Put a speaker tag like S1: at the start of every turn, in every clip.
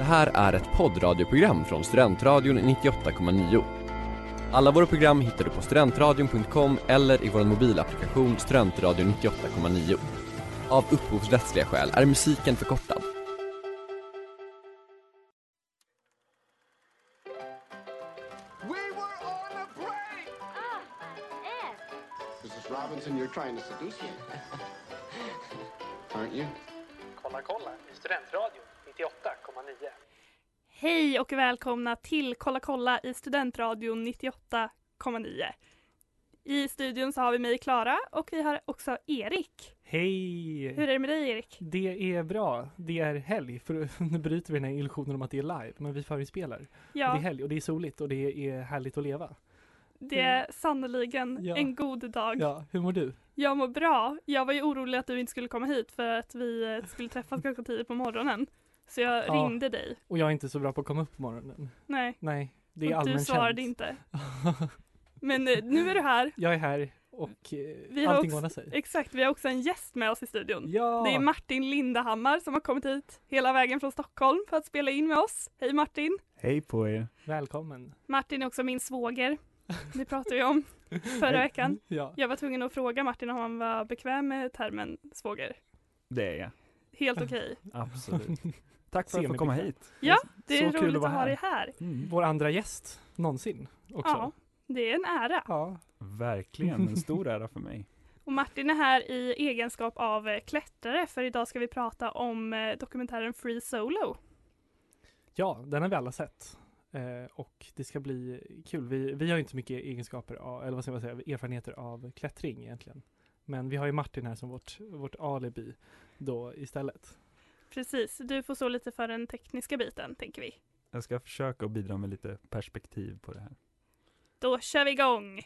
S1: Det här är ett poddradioprogram från Studentradion 98,9. Alla våra program hittar du på studentradion.com eller i vår mobilapplikation Studentradion 98,9. Av upphovsrättsliga skäl är musiken förkortad.
S2: Ah.
S3: Robinson, you're trying to seduce me. Aren't you?
S4: Kolla kolla i Studentradion 98,9.
S5: Hej och välkomna till Kolla kolla i Studentradion 98,9. I studion så har vi mig Klara och vi har också Erik.
S6: Hej!
S5: Hur är det med dig Erik?
S6: Det är bra. Det är helg, för nu bryter vi den här illusionen om att det är live, men vi förinspelar. Det är
S5: Ja,
S6: helg och det är soligt och det är härligt att leva.
S5: det är sannerligen
S6: Ja.
S5: en god dag.
S6: Ja, hur mår du?
S5: Jag mår bra. Jag var ju orolig att du inte skulle komma hit för att vi eh, skulle träffas ganska tidigt på morgonen. Så jag
S6: Ja.
S5: ringde dig.
S6: Och jag är inte så bra på att komma upp på morgonen.
S5: Nej,
S6: Nej, det är
S5: och du
S6: allmänt
S5: svarade
S6: känt.
S5: inte. Men eh, nu är du här.
S6: jag är här och
S5: Vi
S6: eh,
S5: har
S6: allting
S5: också-
S6: ordnar sig.
S5: Exakt, vi har också en gäst med oss i studion.
S6: Ja!
S5: Det är Martin Lindahammar som har kommit hit hela vägen från Stockholm för att spela in med oss. Hej Martin!
S7: Hej på er!
S6: Välkommen.
S5: Martin är också min svåger. Det pratade vi om förra veckan.
S6: Ja.
S5: Jag var tvungen att fråga Martin om han var bekväm med termen svåger.
S7: Det är jag,
S5: Helt okej.
S7: absolut. Tack för att få
S6: Semibekväm.
S7: komma hit.
S5: Ja, det
S7: Så
S5: är
S7: kul
S5: roligt
S7: att
S5: att,
S7: vara
S5: ha dig
S7: här. Mm.
S6: Vår andra gäst någonsin också.
S5: Ja, det är en ära.
S6: Ja.
S7: Verkligen, en stor ära för mig.
S5: Och Martin är här i egenskap av eh, klättrare för idag ska vi prata om eh, dokumentären Free Solo.
S6: Ja, den har vi alla sett. Eh, och det ska bli kul. Vi, vi har inte så mycket egenskaper, av, eller vad ska man säga, erfarenheter av klättring egentligen. Men vi har ju Martin här som vårt, vårt alibi då istället.
S5: Precis, du får stå lite för den tekniska biten tänker vi.
S7: Jag ska försöka att bidra med lite perspektiv på det här.
S5: Då kör vi igång!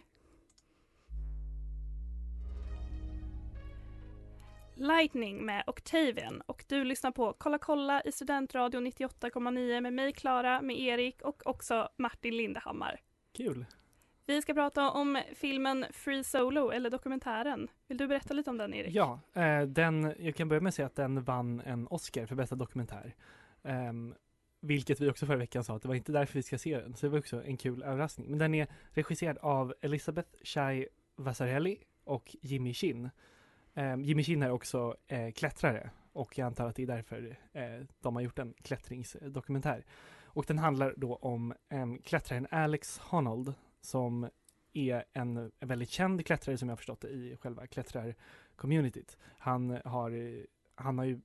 S5: Lightning med Octavian och du lyssnar på Kolla kolla i Studentradion 98,9 med mig Klara, med Erik och också Martin Lindehammar.
S6: Kul!
S5: Vi ska prata om filmen Free Solo eller dokumentären. Vill du berätta lite om den Erik?
S6: Ja, eh, den, jag kan börja med att säga att den vann en Oscar för bästa dokumentär. Eh, vilket vi också förra veckan sa att det var inte därför vi ska se den, så det var också en kul överraskning. Men den är regisserad av Elisabeth Chai Vasarelli och Jimmy Chin. Eh, Jimmy Chin är också eh, klättrare och jag antar att det är därför eh, de har gjort en klättringsdokumentär. Och den handlar då om eh, klättraren Alex Honnold som är en, en väldigt känd klättrare som jag förstått det i själva klättrar-communityt. Han har, han har ju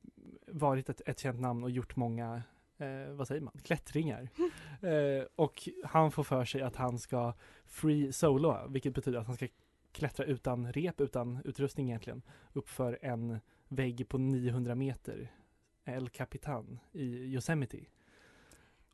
S6: varit ett, ett känt namn och gjort många, eh, vad säger man, klättringar. eh, och han får för sig att han ska free solo, vilket betyder att han ska klättra utan rep, utan utrustning egentligen, uppför en vägg på 900 meter, El Capitan i Yosemite.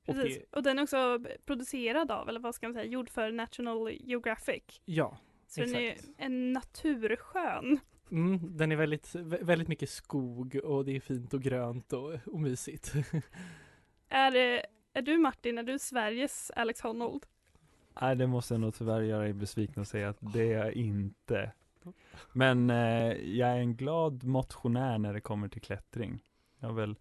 S6: Och
S5: Precis.
S6: det,
S5: Och den är också producerad av, eller vad ska man säga, gjord för National Geographic.
S6: ja,
S5: Så den är
S6: Exakt.
S5: en naturskön.
S6: Mm, den är väldigt, vä- väldigt mycket skog och det är fint och grönt och, och mysigt.
S5: Är, det- är du Martin, är du Sveriges Alex Honnold?
S7: Nej, det måste jag nog tyvärr göra dig besviken och säga att det är jag inte. Men eh, jag är en glad motionär när det kommer till klättring. Jag har väl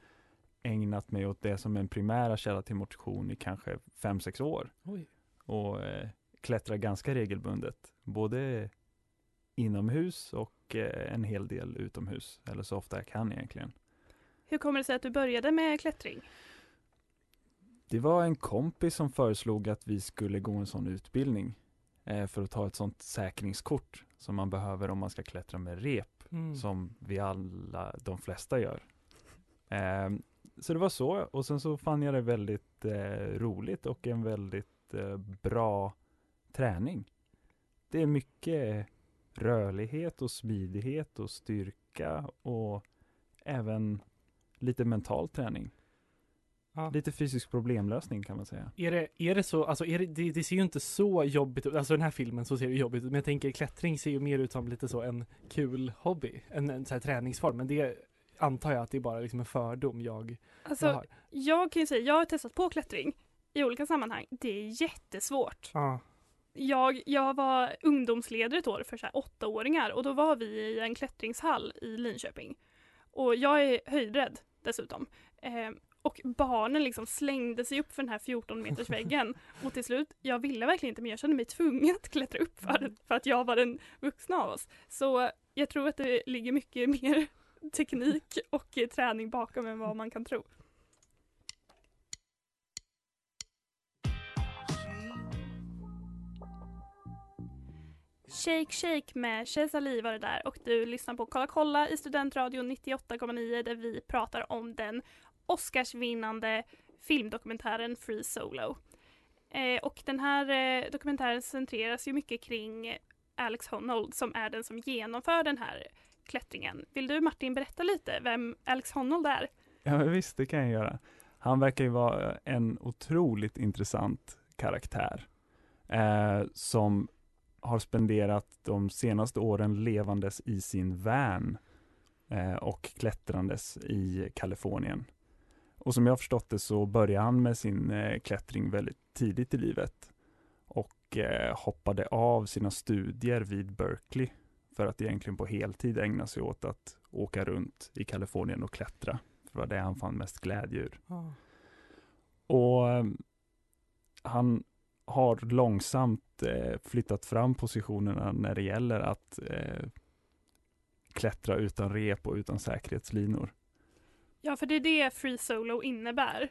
S7: ägnat mig åt det som en primära källa till motion i kanske 5-6 år.
S6: Oj.
S7: och eh, klättrar ganska regelbundet. Både inomhus och eh, en hel del utomhus. Eller så ofta jag kan egentligen.
S5: Hur kommer det sig att du började med klättring?
S7: Det var en kompis som föreslog att vi skulle gå en sån utbildning. Eh, för att ta ett sånt säkringskort som man behöver om man ska klättra med rep.
S6: Mm.
S7: Som vi alla, de flesta gör. Så det var så. Och sen så fann jag det väldigt eh, roligt och en väldigt eh, bra träning. Det är mycket rörlighet och smidighet och styrka och även lite mental träning.
S6: Ja.
S7: Lite fysisk problemlösning kan man säga.
S6: Är det, är det så, alltså är det, det, det ser ju inte så jobbigt ut, alltså den här filmen så ser det jobbigt ut, men jag tänker klättring ser ju mer ut som lite så en kul hobby, en, en så här träningsform, men det antar jag att det är bara liksom en fördom jag,
S5: Alltså,
S6: jag har.
S5: jag kan ju säga, jag har testat på klättring i olika sammanhang. Det är jättesvårt.
S6: Ja.
S5: Jag, jag var ungdomsledare ett år för så här åttaåringar och då var vi i en klättringshall i Linköping. Och jag är höjdrädd dessutom. Eh, Och barnen liksom slängde sig upp för den här 14 meters väggen. Och till slut, jag ville verkligen inte men jag kände mig tvungen att klättra upp för, för att jag var den vuxna av oss. Så jag tror att det ligger mycket mer teknik och träning bakom än vad man kan tro. Shake Shake med Shazali var det där och du lyssnar på Kolla kolla i Studentradion 98,9 där vi pratar om den Oscarsvinnande filmdokumentären Free Solo. Eh, och den här eh, dokumentären centreras ju mycket kring Alex Honnold som är den som genomför den här klättringen. Vill du Martin berätta lite vem Alex Honnold är?
S7: Ja, visst, det kan jag göra. Han verkar ju vara en otroligt intressant karaktär eh, som har spenderat de senaste åren levandes i sin van eh, och klättrandes i Kalifornien. Och som jag har förstått det så började han med sin eh, klättring väldigt tidigt i livet och eh, hoppade av sina studier vid Berkeley för att egentligen på heltid ägna sig åt att åka runt i Kalifornien och klättra. För det var det han fann mest glädje ur.
S6: Ja.
S7: Och eh, han har långsamt eh, flyttat fram positionerna när det gäller att eh, klättra utan rep och utan säkerhetslinor.
S5: Ja, för det är det Free Solo innebär.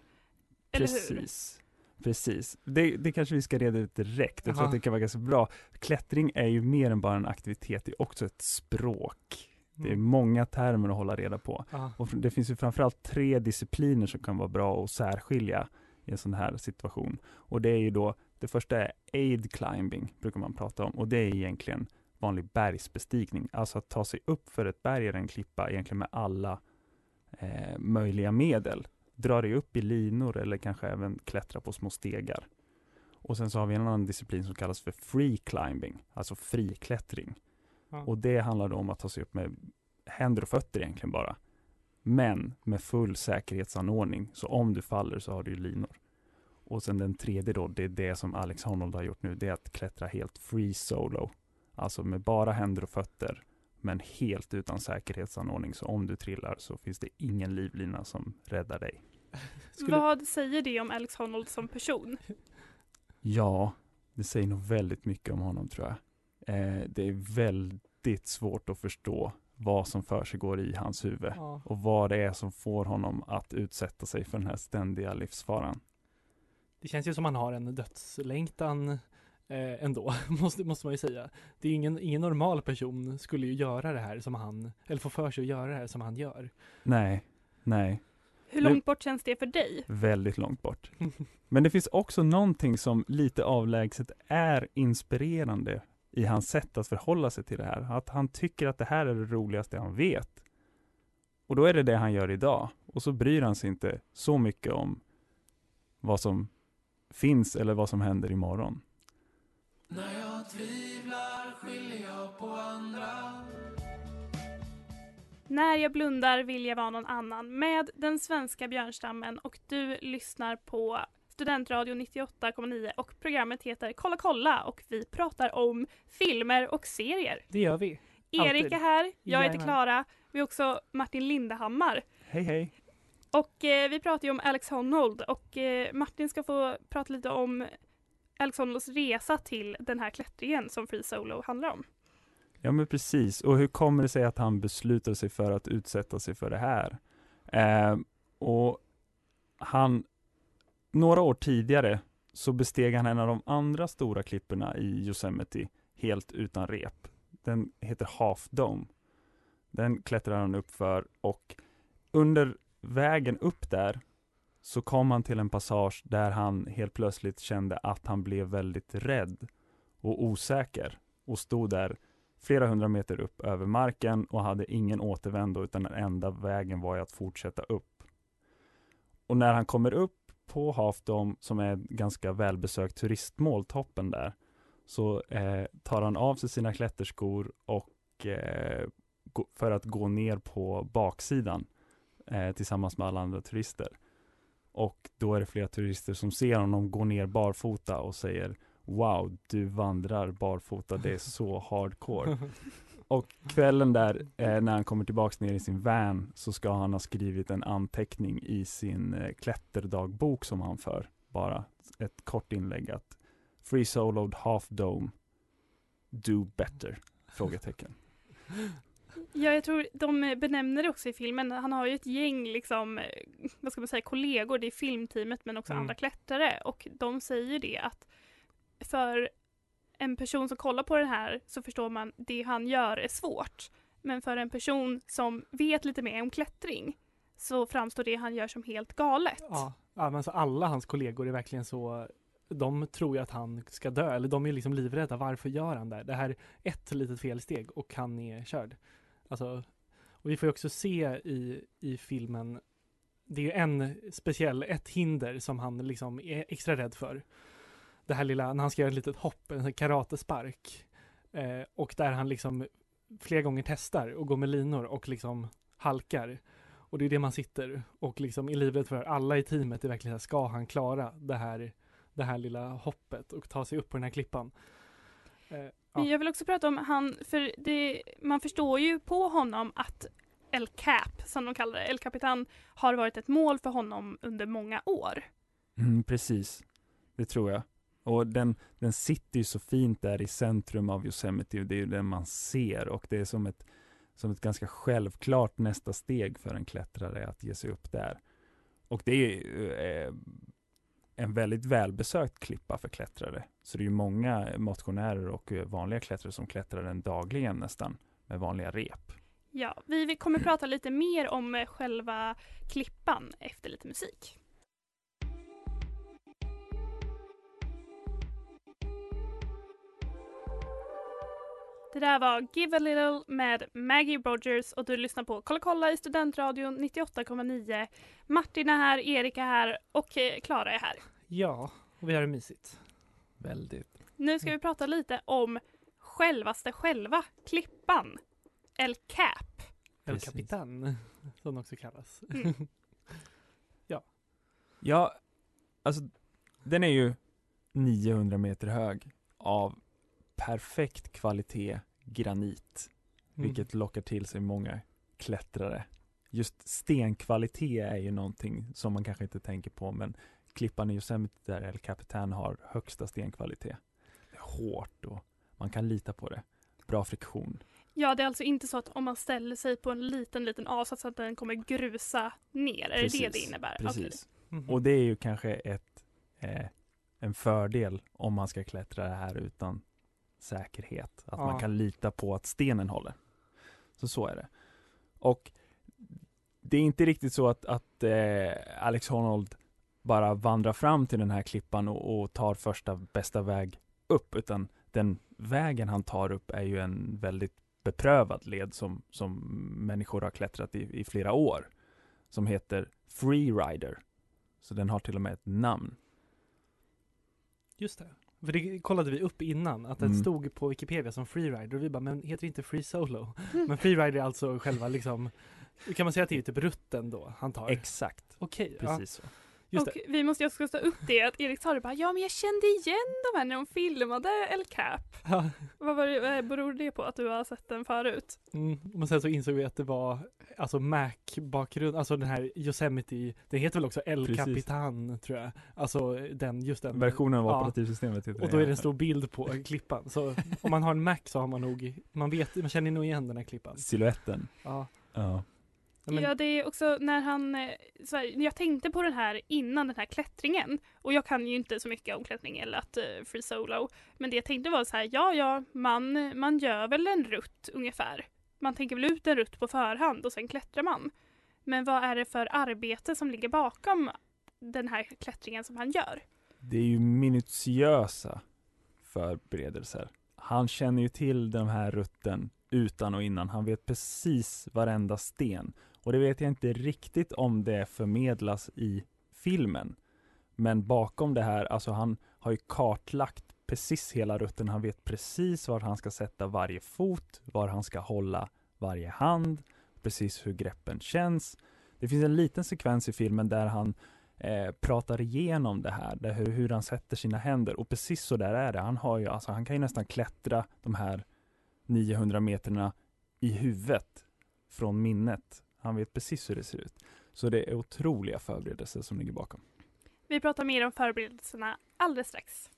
S5: Eller hur?
S7: Precis. Precis. Det, det kanske vi ska reda ut direkt. Jag tror att det kan vara ganska bra. Klättring är ju mer än bara en aktivitet, det är också ett språk. Det är
S6: Mm.
S7: många termer att hålla reda på. Och det finns ju framförallt tre discipliner som kan vara bra att särskilja i en sån här situation. Och det är ju då, det första är aid climbing, brukar man prata om. Och det är egentligen vanlig bergsbestigning. Alltså att ta sig upp för ett berg eller en klippa egentligen med alla eh, möjliga medel. Dra dig upp i linor eller kanske även klättra på små stegar. Och sen så har vi en annan disciplin som kallas för free climbing, alltså friklättring.
S6: Ja.
S7: Och det handlar då om att ta sig upp med händer och fötter egentligen bara. Men med full säkerhetsanordning. Så om du faller så har du linor. Och sen den tredje då, det är det som Alex Honnold har gjort nu. Det är att klättra helt free solo. Alltså med bara händer och fötter. Men helt utan säkerhetsanordning. Så om du trillar så finns det ingen livlina som räddar dig.
S6: Skulle-
S5: Vad säger det om Alex Honnold som person?
S7: Ja, det säger nog väldigt mycket om honom tror jag. Eh, det är väldigt svårt att förstå vad som för sig går i hans huvud
S6: Ja.
S7: och vad det är som får honom att utsätta sig för den här ständiga livsfaran.
S6: Det känns ju som han har en dödslängtan eh, ändå, måste, måste man ju säga. Det är ingen, ingen normal person skulle ju göra det här som han, eller få för sig att göra det här som han gör.
S7: Nej, nej,
S5: Hur långt bort känns det för dig?
S7: väldigt långt bort. Men det finns också någonting som lite avlägset är inspirerande i hans sätt att förhålla sig till det här. Att han tycker att det här är det roligaste han vet. Och då är det det han gör idag. Och så bryr han sig inte så mycket om vad som finns eller vad som händer imorgon.
S5: När jag blundar vill jag vara någon annan med den svenska björnstammen och du lyssnar på Studentradio 98,9 och programmet heter Kolla kolla och vi pratar om filmer och serier.
S6: Det gör vi.
S5: Erik är här, jag heter. Klara, vi har också Martin Lindehammar.
S7: Hej hej!
S5: Och eh, vi pratar ju om Alex Honnold och eh, Martin ska få prata lite om Alexandros resa till den här klättringen som Free Solo handlar om.
S7: Ja men precis, och hur kommer det sig att han beslutar sig för att utsätta sig för det här? Eh, och han, några år tidigare så besteg han en av de andra stora klipporna i Yosemite helt utan rep. Den heter Half Dome. Den klättrar han upp för och under vägen upp där så kom han till en passage där han helt plötsligt kände att han blev väldigt rädd och osäker och stod där flera hundra meter upp över marken och hade ingen återvändo utan den enda vägen var att fortsätta upp. Och när han kommer upp på Hafdom, som är ett ganska välbesökt turistmål, toppen där, så eh, tar han av sig sina klätterskor och eh, för att gå ner på baksidan eh, tillsammans med alla andra turister. Och då är det flera turister som ser honom gå ner barfota och säger Wow, du vandrar barfota, det är så hardcore. Och kvällen där, eh, när han kommer tillbaks ner i sin van, så ska han ha skrivit en anteckning i sin eh, klätterdagbok som han för. Bara ett kort inlägg att Free soloed half dome, do better? Frågetecken.
S5: Ja, jag tror de benämner det också i filmen. Han har ju ett gäng liksom, eh, vad ska man säga, kollegor, det är filmteamet men också
S6: Mm.
S5: andra klättrare och de säger det att för en person som kollar på den här så förstår man det han gör är svårt. Men för en person som vet lite mer om klättring så framstår det han gör som helt galet.
S6: Ja, ja men så alla hans kollegor är verkligen så de tror ju att han ska dö, eller de är liksom livrädda. Varför gör han det? Det här är ett litet felsteg och han är körd. Alltså, och vi får ju också se i, i filmen, det är ju en speciell, ett hinder som han liksom är extra rädd för. Det här lilla, när han ska göra ett litet hopp, en karatespark. Eh, och där han liksom flera gånger testar och går med linor och liksom halkar. Och det är det man sitter och liksom är livrädd för. Alla i teamet är verkligen så här, ska han klara det här, det här lilla hoppet och ta sig upp på den här klippan? Eh,
S5: Men
S6: ja.
S5: jag vill också prata om han, för det, man förstår ju på honom att El Cap, som de kallar det, El Capitan, har varit ett mål för honom under många år.
S7: Mm, precis, det tror jag. Och den, den sitter ju så fint där i centrum av Yosemite det är ju den man ser och det är som ett, som ett ganska självklart nästa steg för en klättrare att ge sig upp där. Och det är eh, en väldigt välbesökt klippa för klättrare. Så det är ju många motionärer och eh, vanliga klättrare som klättrar den dagligen nästan med vanliga rep.
S5: Ja, vi kommer prata lite mer om eh, själva klippan efter lite musik. Det där var Give a little med Maggie Rogers och du lyssnar på Kolla kolla i Studentradion 98,9. Martin är här, Erik är här och eh, Klara är här.
S6: ja, och vi har det mysigt.
S7: Väldigt.
S5: Nu ska vi prata lite om självaste själva klippan. El Cap.
S6: El. Capitan, som den också kallas.
S5: Mm.
S7: Ja, alltså den är ju 900 meter hög av perfekt kvalitet granit,
S6: Mm.
S7: vilket lockar till sig många klättrare. Just stenkvalitet är ju någonting som man kanske inte tänker på, men klippan i Yosemite där El Capitan har högsta stenkvalitet. Det är hårt och man kan lita på det. Bra friktion.
S5: Ja, det är alltså inte så att om man ställer sig på en liten, liten avsats att den kommer grusa ner. Är det det det
S7: Precis,
S5: innebär?
S7: Precis.
S6: Mhm.
S7: Och det är ju kanske ett, eh, en fördel om man ska klättra det här utan säkerhet. Att
S6: Ja.
S7: man kan lita på att stenen håller. Så så är det. Och det är inte riktigt så att, att eh, Alex Honnold bara vandrar fram till den här klippan och, och tar första bästa väg upp, utan den vägen han tar upp är ju en väldigt beprövad led som, som människor har klättrat i, i flera år. Som heter Freerider. Så den har till och med ett namn.
S6: Just det. För det kollade vi upp innan, att den
S7: Mm.
S6: stod på Wikipedia som freerider och vi bara, men heter det inte free solo? Men freerider är alltså själva liksom, kan man säga att det är typ rutten då han tar?
S7: Exakt,
S6: Okej, ja,
S7: precis så.
S6: Just
S5: och
S6: det.
S5: vi måste också ta upp det att Erik sa det bara, ja men jag kände igen de här när de filmade El Cap.
S6: Ja,
S5: Vad var det, vad beror det på att du har sett den förut?
S6: mm. Men sen så insåg vi att det var alltså Mac-bakgrund, alltså den här Yosemite, den heter väl också El
S7: Precis.
S6: Capitan tror jag. Alltså den, just den.
S7: Versionen av
S6: Ja.
S7: operativsystemet heter
S6: Och då är det en stor bild på klippan. Så om man har en Mac så har man nog, man vet, man känner nog igen den här klippan.
S7: Siluetten.
S6: Ja.
S7: Ja.
S6: Men,
S5: Ja, det är också när han, eh, så här, jag tänkte på den här innan den här klättringen och jag kan ju inte så mycket om klättring eller att uh, free solo. Men det jag tänkte var så här, ja ja, man, man gör väl en rutt ungefär. Man tänker väl ut en rutt på förhand och sen klättrar man. Men vad är det för arbete som ligger bakom den här klättringen som han gör?
S7: Det är ju minutiösa förberedelser. Han känner ju till den här rutten utan och innan. Han vet precis varenda sten. Och det vet jag inte riktigt om det förmedlas i filmen. Men bakom det här, alltså han har ju kartlagt precis hela rutten. Han vet precis var han ska sätta varje fot, var han ska hålla varje hand, precis hur greppen känns. Det finns en liten sekvens i filmen där han eh, pratar igenom det här, där hur, hur han sätter sina händer och precis så där är det. Han har ju, alltså han kan ju nästan klättra de här 900 meterna i huvudet från minnet. Han vet precis hur det ser ut. Så det är otroliga förberedelser som ligger bakom.
S5: Vi pratar mer om förberedelserna alldeles strax.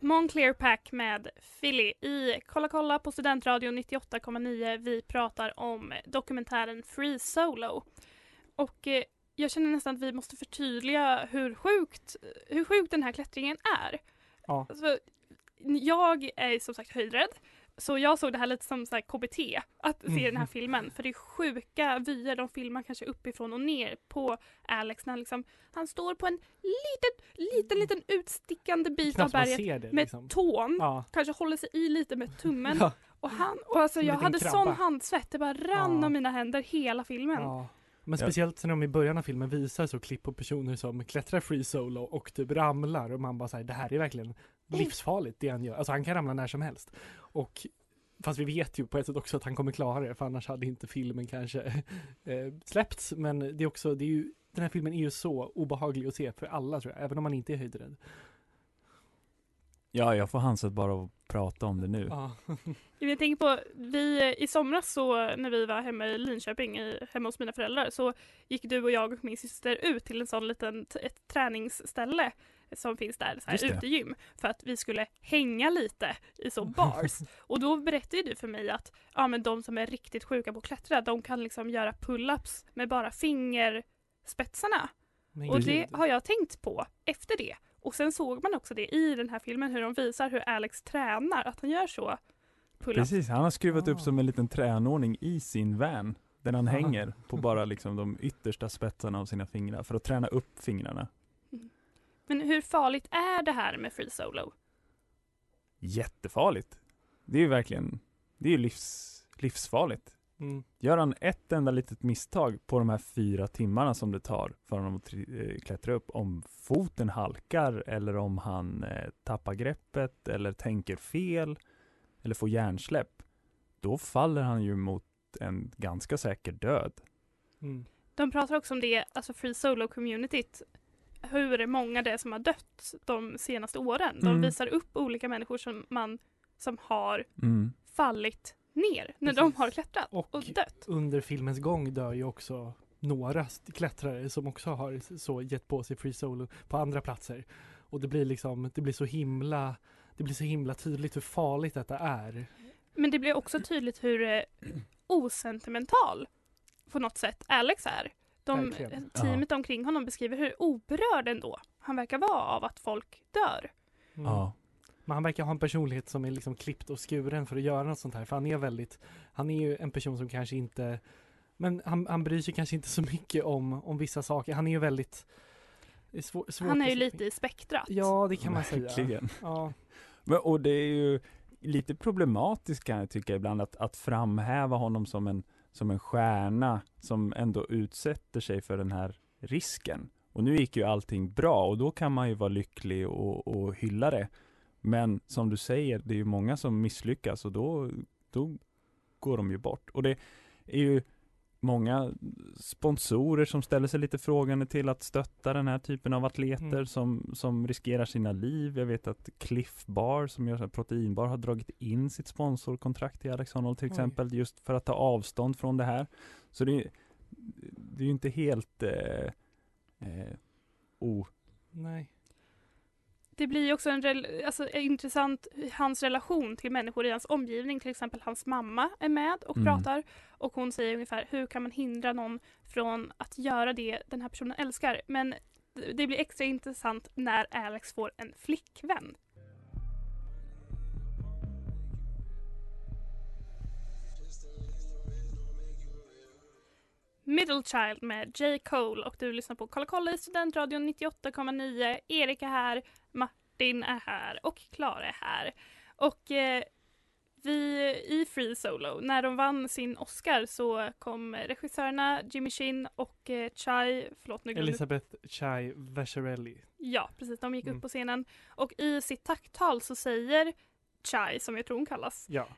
S5: Moncler Pack med Philly i Kolla kolla på Studentradion 98,9. Vi pratar om dokumentären Free Solo. Och eh, jag känner nästan att vi måste förtydliga hur sjukt, hur sjukt den här klättringen är.
S6: Ja.
S5: Alltså, jag är som sagt höjdrädd. Så jag såg det här lite som så KBT, att se den här
S6: Mhm.
S5: filmen. För det är sjuka vyer, de filmar kanske uppifrån och ner på Alex när han liksom, han står på en liten, liten, liten utstickande bit av berget
S6: det
S5: med
S6: liksom.
S5: tån.
S6: Ja.
S5: Kanske håller sig i lite med tummen.
S6: Ja.
S5: Och, han, och alltså jag hade
S6: krabba.
S5: sån handsvett, det bara rann
S6: Ja.
S5: av mina händer hela filmen.
S6: Ja. Men speciellt när de i början av filmen visar så klipp på personer som klättrar free solo och typ ramlar och man bara säger det här är verkligen livsfarligt det han gör. Alltså han kan ramla när som helst. Och fast vi vet ju på ett sätt också att han kommer klara det för annars hade inte filmen kanske eh, släppts. Men det är också, det är ju, den här filmen är ju så obehaglig att se för alla tror jag, även om man inte är höjdrädd.
S7: Ja, jag får hanset bara att prata om det nu.
S6: Ja.
S5: Jag tänker på, vi i somras så när vi var hemma i Linköping, i, hemma hos mina föräldrar, så gick du och jag och min syster ut till en sån liten ett träningsställe som finns där, så här utegym, för att vi skulle hänga lite i så bars. och då berättade du för mig att ja, men de som är riktigt sjuka på att klättra, de kan liksom göra pull-ups med bara fingerspetsarna.
S6: Men
S5: Och
S6: gud.
S5: det har jag tänkt på efter det. Och sen såg man också det i den här filmen, hur de visar hur Alex tränar, att han gör så.
S7: Precis, han har skruvat upp
S6: Ah.
S7: som en liten träanordning i sin van. Där han hänger på bara liksom de yttersta spetsarna av sina fingrar för att träna upp fingrarna.
S5: Men hur farligt är det här med free solo?
S7: Jättefarligt. Det är ju verkligen, det är ju livs, livsfarligt.
S6: Mm.
S7: Gör han ett enda litet misstag på de här fyra timmarna som det tar för honom att eh, klättra upp, om foten halkar eller om han eh, tappar greppet eller tänker fel eller får hjärnsläpp, då faller han ju mot en ganska säker död.
S6: Mm.
S5: De pratar också om det, alltså free solo-communityt, hur många det är som har dött de senaste åren. De
S7: Mm.
S5: visar upp olika människor som, man, som har
S7: Mm.
S5: fallit ner när de
S6: Precis.
S5: har klättrat och,
S6: Och
S5: dött.
S6: under filmens gång dör ju också några klättrare som också har så gett på sig free solo på andra platser. Och det blir liksom, det blir så himla, det blir så himla tydligt hur farligt detta är.
S5: Men det blir också tydligt hur eh, osentimental på något sätt Alex är. De,
S6: Verkligen.
S5: teamet omkring honom beskriver hur oberörd ändå han verkar vara av att folk dör.
S6: Mm.
S7: Ja.
S6: Men han verkar ha en personlighet som är liksom klippt och skuren för att göra något sånt här. För han är väldigt, han är ju en person som kanske inte, men han, han bryr sig kanske inte så mycket om, om vissa saker. Han är ju väldigt är svår, svårt
S5: Han är ju lite i spektrat.
S6: Ja, det kan man säga.
S7: Verkligen.
S6: Ja.
S7: Men, och det är ju lite problematiskt kan jag tycka ibland att, att framhäva honom som en, som en stjärna som ändå utsätter sig för den här risken. Och nu gick ju allting bra och då kan man ju vara lycklig och, och hylla det. Men som du säger, det är ju många som misslyckas och då, då går de ju bort. Och det är ju många sponsorer som ställer sig lite frågande till att stötta den här typen av atleter
S6: Mm.
S7: som, som riskerar sina liv. Jag vet att Cliff Bar som gör så proteinbar har dragit in sitt sponsorkontrakt i Alex Honnold till
S6: Oj.
S7: exempel just för att ta avstånd från det här. Så det, är- det är ju inte helt eh, eh, o...
S6: Nej.
S5: Det blir ju också en alltså, intressant, hans relation till människor i hans omgivning, till exempel hans mamma är med och
S7: Mm.
S5: pratar och hon säger ungefär hur kan man hindra någon från att göra det den här personen älskar. Men det blir extra intressant när Alex får en flickvän. Middle Child med J. Cole och du lyssnar på Kolla kolla i Studentradion 98,9. Erik är här, Martin är här och Klara är här. Och eh, vi i Free Solo, när de vann sin Oscar så kom regissörerna Jimmy Shin och eh, Chai, förlåt nu
S6: Elisabeth Chai Vecchiarelli.
S5: Ja, precis. De gick
S6: Mm.
S5: upp på scenen och i sitt tacktal så säger Chai, som jag tror hon kallas,
S6: Ja.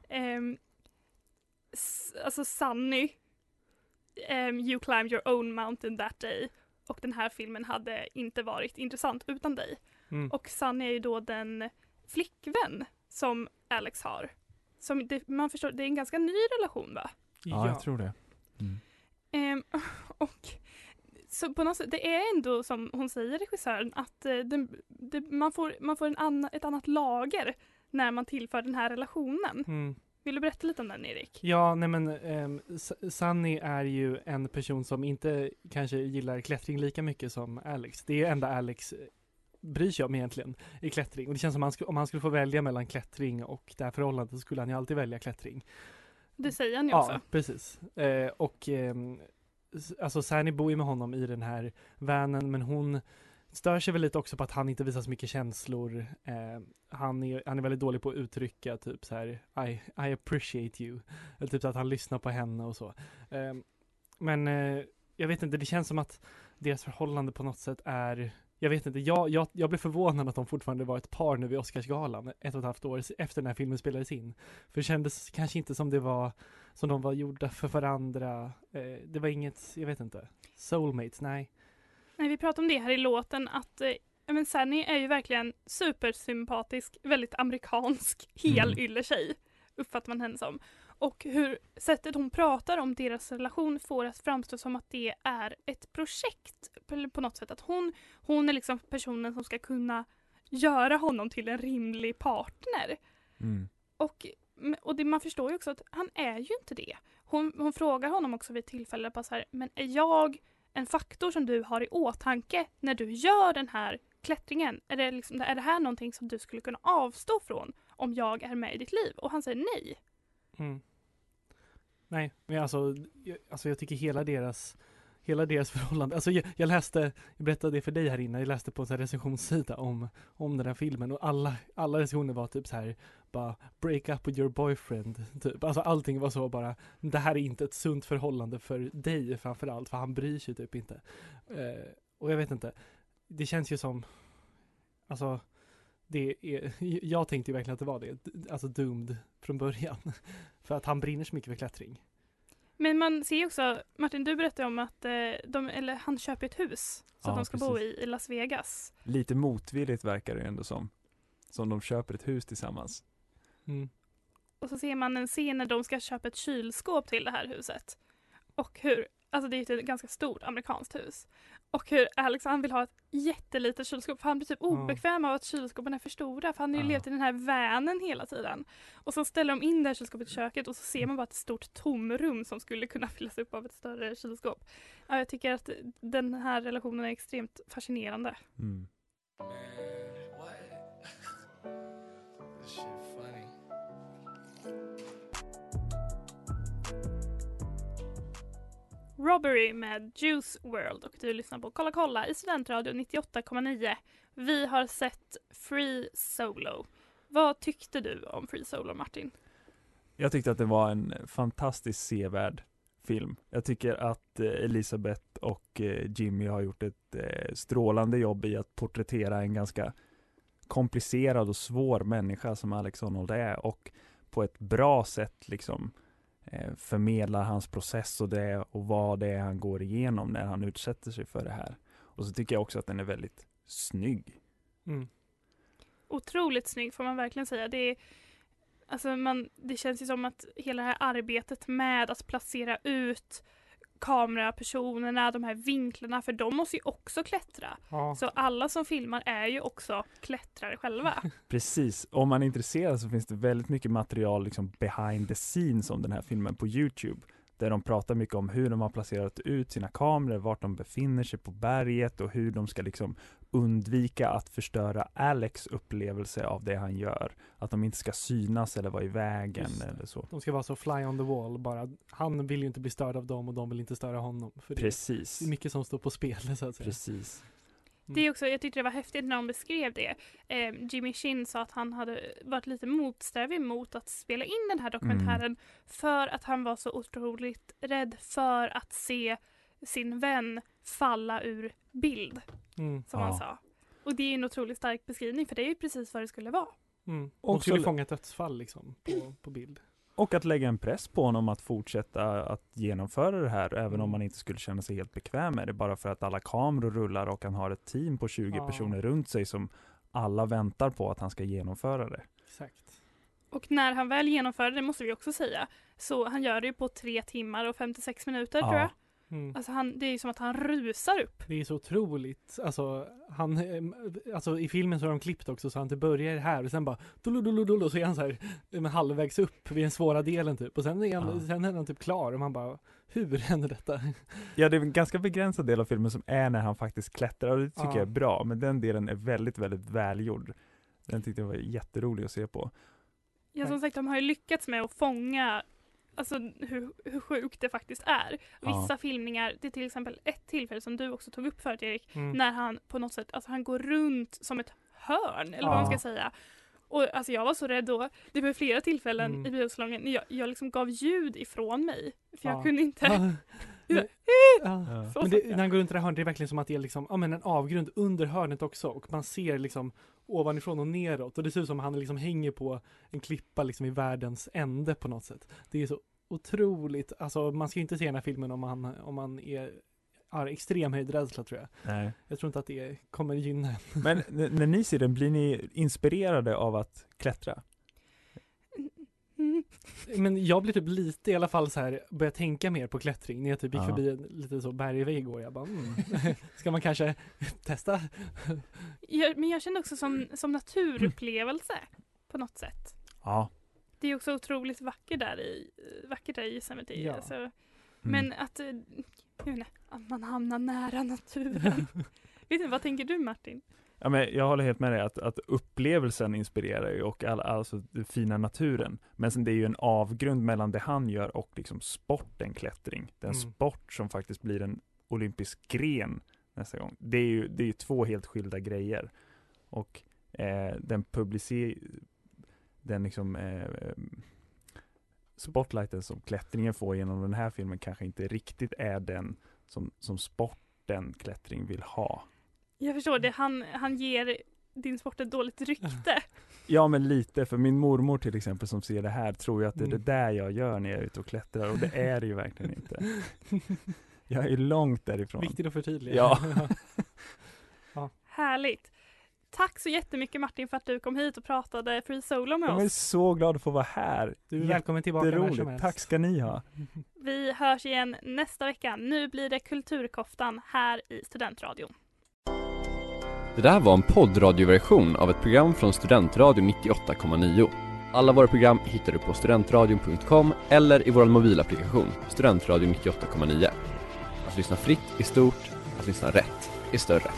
S5: s- alltså Sunny, ehm, you climbed your own mountain that day. och den här filmen hade inte varit intressant utan dig.
S6: Mm.
S5: Och Sunny är ju då den flickvän som Alex har. Som det, man förstår, det är en ganska ny relation va?
S7: Ja, jag tror det. Mm.
S5: Ehm, och så på något sätt, det är ändå som hon säger regissören att eh, den, det, man får, man får en anna, ett annat lager när man tillför den här relationen.
S6: Mm.
S5: Vill du berätta lite om den Erik?
S6: Ja, nej men um, Sunny är ju en person som inte kanske gillar klättring lika mycket som Alex. Det är enda Alex eh, bryr sig om egentligen i klättring. Och det känns som att om han skulle få välja mellan klättring och det här förhållandet så skulle han ju alltid välja klättring.
S5: Det säger han ju
S6: Ja,
S5: också.
S6: precis. Eh, och s- alltså Sani bor ju med honom i den här vanen men hon stör sig väl lite också på att han inte visar så mycket känslor. Eh, han, är, han är väldigt dålig på att uttrycka typ så här I, I appreciate you. Eller typ så att han lyssnar på henne och så. Eh, men eh, jag vet inte, det känns som att deras förhållande på något sätt är jag vet inte, jag, jag, jag blev förvånad att de fortfarande var ett par nu vid Oscarsgalan ett och ett halvt år efter den här filmen spelades in. För det kändes kanske inte som det var som de var gjorda för varandra. Eh, det var inget, jag vet inte, soulmates, nej.
S5: Nej, vi pratade om det här i låten att eh, men Sunny är ju verkligen supersympatisk, väldigt amerikansk, helylle tjej, uppfattar man henne som. Och hur sättet hon pratar om deras relation får att framstå som att det är ett projekt på- något sätt. Att hon, hon är liksom personen som ska kunna göra honom till en rimlig partner.
S7: Mm.
S5: Och, och det, man förstår ju också att han är ju inte det. Hon, hon frågar honom också vid tillfälle bara så här, men är jag en faktor som du har i åtanke när du gör den här klättringen? Är det, liksom, är det här någonting som du skulle kunna avstå från om jag är med i ditt liv? Och han säger nej.
S6: Mm. Nej, men alltså jag, alltså jag tycker hela deras Hela deras förhållande, alltså jag, jag läste, jag berättade det för dig här innan, jag läste på en sån här recensionssida om, om den här filmen och alla, alla recensioner var typ så här bara break up with your boyfriend, typ. Alltså allting var så bara, det här är inte ett sunt förhållande för dig framförallt, för han bryr sig typ inte. Eh, och jag vet inte, det känns ju som, alltså det är, jag tänkte ju verkligen att det var det, alltså doomed från början. För att han brinner så mycket för klättring.
S5: Men man ser ju också, Martin du berättade om att eh, de, eller han köper ett hus så
S7: Ja,
S5: att de ska bo
S7: precis.
S5: i, i Las Vegas.
S7: Lite motvilligt verkar det ändå som. Som de köper ett hus tillsammans.
S6: Mm.
S5: Och så ser man en scen när de ska köpa ett kylskåp till det här huset. Och hur, alltså det är ju ett ganska stort amerikanskt hus. Och hur Alex han vill ha ett jättelitet kylskåp för han blir typ obekväm av att kylskåpen är för stora för han har ju
S7: Ja.
S5: levt i den här vanen hela tiden. Och så ställer de in det här kylskåpet i köket och så ser man bara ett stort tomrum som skulle kunna fyllas upp av ett större kylskåp. Ja, jag tycker att den här relationen är extremt fascinerande.
S7: Mm.
S5: Robbery med Juice World och du lyssnar på Kolla kolla i Studentradion 98,9. Vi har sett Free Solo. Vad tyckte du om Free Solo Martin?
S7: Jag tyckte att det var en fantastiskt sevärd film. Jag tycker att eh, Elisabeth och eh, Jimmy har gjort ett eh, strålande jobb i att porträttera en ganska komplicerad och svår människa som Alex Honnold är och på ett bra sätt liksom eh, förmedlar hans process och det och vad det är han går igenom när han utsätter sig för det här. Och så tycker jag också att den är väldigt snygg.
S6: Mm.
S5: Otroligt snygg får man verkligen säga. Det, är, alltså man, det känns ju som att hela det här arbetet med att placera ut kamerapersonerna, de här vinklarna, för de måste ju också klättra.
S6: Ja.
S5: Så alla som filmar är ju också klättrare själva.
S7: Precis, om man är intresserad så finns det väldigt mycket material liksom behind the scenes om den här filmen på Youtube. Där de pratar mycket om hur de har placerat ut sina kameror, vart de befinner sig på berget och hur de ska liksom undvika att förstöra Alex upplevelse av det han gör. Att de inte ska synas eller vara i vägen
S6: det.
S7: eller så.
S6: De ska vara så fly on the wall bara. Han vill ju inte bli störd av dem och de vill inte störa honom. För det
S7: Precis,
S6: är mycket som står på spel så att säga.
S7: precis.
S5: Det är också, jag tyckte det var häftigt när de beskrev det. Eh, Jimmy Shin sa att han hade varit lite motsträvig mot att spela in den här dokumentären för att han var så otroligt rädd för att se sin vän falla ur bild,
S6: Mm.
S5: som han
S7: Ja.
S5: sa. Och det är ju en otroligt stark beskrivning för det är ju precis vad det skulle vara.
S6: Mm.
S7: Också
S6: skulle fånga ett dödsfall liksom på, på bild.
S7: och att lägga en press på honom att fortsätta att genomföra det här, även om
S6: Mm.
S7: man inte skulle känna sig helt bekväm med det, bara för att alla kameror rullar och han har ett team på 20
S6: Ja.
S7: personer runt sig som alla väntar på att han ska genomföra det.
S6: Exakt.
S5: Och när han väl genomför det, det måste vi också säga, så han gör det ju på tre timmar och 56 minuter
S7: Ja.
S5: tror jag.
S6: Mm.
S5: Alltså han, det är ju som att han rusar upp.
S6: Det är så otroligt. Alltså, han, eh, alltså i filmen så har de klippt också så han det börjar här och sen bara så är han så här eh, halvvägs upp vid den svåra delen typ och sen är han,
S7: Ja.
S6: sen är han typ klar och man bara hur händer detta?
S7: Ja, det är en ganska begränsad del av filmen som är när han faktiskt klättrar och det tycker
S6: Ja.
S7: jag är bra, men den delen är väldigt, väldigt välgjord. Den tyckte jag var jätterolig att se på.
S5: Ja som sagt, de har ju lyckats med att fånga Alltså hur, hur sjukt det faktiskt är.
S7: Ja.
S5: Vissa filmningar, det är till exempel ett tillfälle som du också tog upp förut Erik,
S6: Mm.
S5: när han på något sätt, alltså han går runt som ett hörn, eller vad man
S7: Ja.
S5: ska säga. Och alltså jag var så rädd då, det var flera tillfällen
S6: Mm.
S5: i biosalongen, när jag, jag liksom gav ljud ifrån mig. För jag
S6: Ja.
S5: kunde inte.
S6: Ja.
S5: Ja.
S6: Ja.
S7: Ja.
S5: Så
S6: Men det,
S5: jag.
S6: när han går runt det där hörnet, det är verkligen som att det är liksom, ja men en avgrund under hörnet också och man ser liksom ovanifrån och neråt och det ser ut som att han liksom hänger på en klippa liksom i världens ände på något sätt. Det är så otroligt, alltså man ska inte se den här filmen om man, om man är har extrem höjdrädsla tror jag.
S7: Nej.
S6: Jag tror inte att det kommer gynna en.
S7: Men när ni ser den, blir ni inspirerade av att klättra?
S5: Mm.
S6: Men jag blir typ lite i alla fall så här, börjar tänka mer på klättring när jag typ gick
S7: Ja.
S6: förbi en lite så bergvägg igår. Jag bara, mm, ska man kanske testa?
S5: Jag, men jag känner också som, som naturupplevelse på något sätt.
S7: Ja.
S5: Det är också otroligt vackert där i, vackert där i Yosemite.
S6: Ja.
S5: Alltså.
S7: Mm.
S5: Men att, eh, jag vet inte, att man hamnar nära naturen. vet du, vad tänker du Martin?
S7: Ja, men jag håller helt med dig att, att upplevelsen inspirerar ju och all, alltså den fina naturen. Men sen det är ju en avgrund mellan det han gör och liksom sporten klättring. Den
S6: Mm.
S7: sport som faktiskt blir en olympisk gren nästa gång. Det är ju, det är ju två helt skilda grejer. Och eh, den publicer den liksom eh, eh, spotlighten som klättringen får genom den här filmen kanske inte riktigt är den som, som sporten klättring vill ha.
S5: Jag förstår det, han, han ger din sport ett dåligt rykte.
S7: Ja men lite, för min mormor till exempel som ser det här tror ju att det är
S6: Mm.
S7: det där jag gör när jag är ute och klättrar och det är det ju verkligen inte. Jag är långt därifrån.
S6: Viktigt att förtydliga.
S7: Ja.
S5: Härligt! Tack så jättemycket Martin för att du kom hit och pratade Free Solo med
S7: Jag är
S5: oss.
S7: så glad att få vara här.
S6: Du är välkommen tillbaka när som helst.
S7: Tack ska ni ha.
S5: Vi hörs igen nästa vecka. Nu blir det Kulturkoftan här i Studentradion.
S1: Det där var en poddradioversion av ett program från Studentradion 98,9. Alla våra program hittar du på studentradion.com eller i vår mobilapplikation Studentradion 98,9. Att lyssna fritt är stort, att lyssna rätt är större.